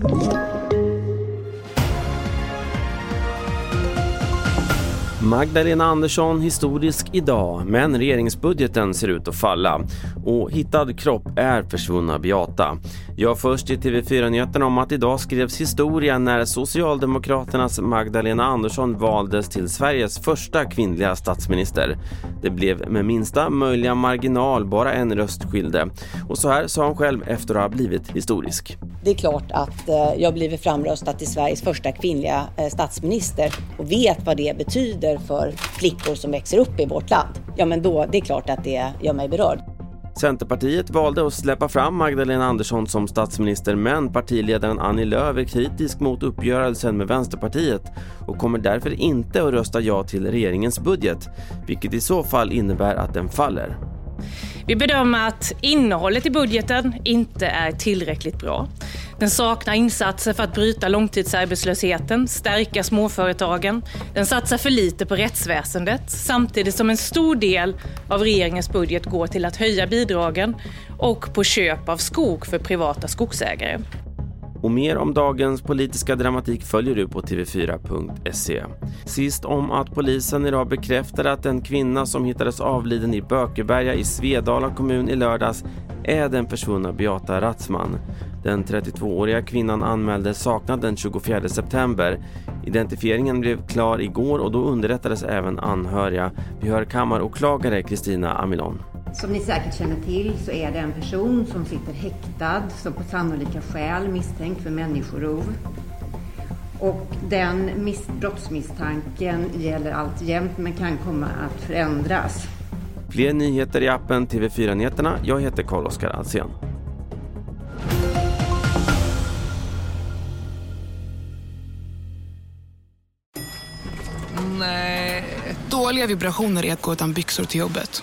you Magdalena Andersson historisk idag, men regeringsbudgeten ser ut att falla. Och hittad kropp är försvunna Beata. Jag först i TV4-nyheterna om att idag skrevs historia när Socialdemokraternas Magdalena Andersson valdes till Sveriges första kvinnliga statsminister. Det blev med minsta möjliga marginal bara en röst skilde. Och så här sa hon själv efter att ha blivit historisk. Det är klart att eh, jag blivit framröstad till Sveriges första kvinnliga eh, statsminister och vet vad det betyder för flickor som växer upp i vårt land. Ja, men då, det är klart att det gör mig berörd. Centerpartiet valde att släppa fram Magdalena Andersson som statsminister men partiledaren Annie Lööf är kritisk mot uppgörelsen med Vänsterpartiet och kommer därför inte att rösta ja till regeringens budget, vilket i så fall innebär att den faller. Vi bedömer att innehållet i budgeten inte är tillräckligt bra. Den saknar insatser för att bryta långtidsarbetslösheten, stärka småföretagen. Den satsar för lite på rättsväsendet samtidigt som en stor del av regeringens budget går till att höja bidragen och på köp av skog för privata skogsägare. Och mer om dagens politiska dramatik följer du på tv4.se. Sist om att polisen idag bekräftade att den kvinna som hittades avliden i Bökeberga i Svedala kommun i lördags är den försvunna Beata Ratzman. Den 32-åriga kvinnan anmäldes saknad den 24 september. Identifieringen blev klar igår och då underrättades även anhöriga. Vi hör kammaråklagare Kristina Amilon. Som ni säkert känner till så är det en person som sitter häktad som på sannolika skäl misstänkt för människorov. Och den brottsmisstanken gäller alltjämt men kan komma att förändras. Fler nyheter i appen TV4 Nyheterna. Jag heter Carl-Oskar Alsen. Nej. Dåliga vibrationer är att gå utan byxor till jobbet.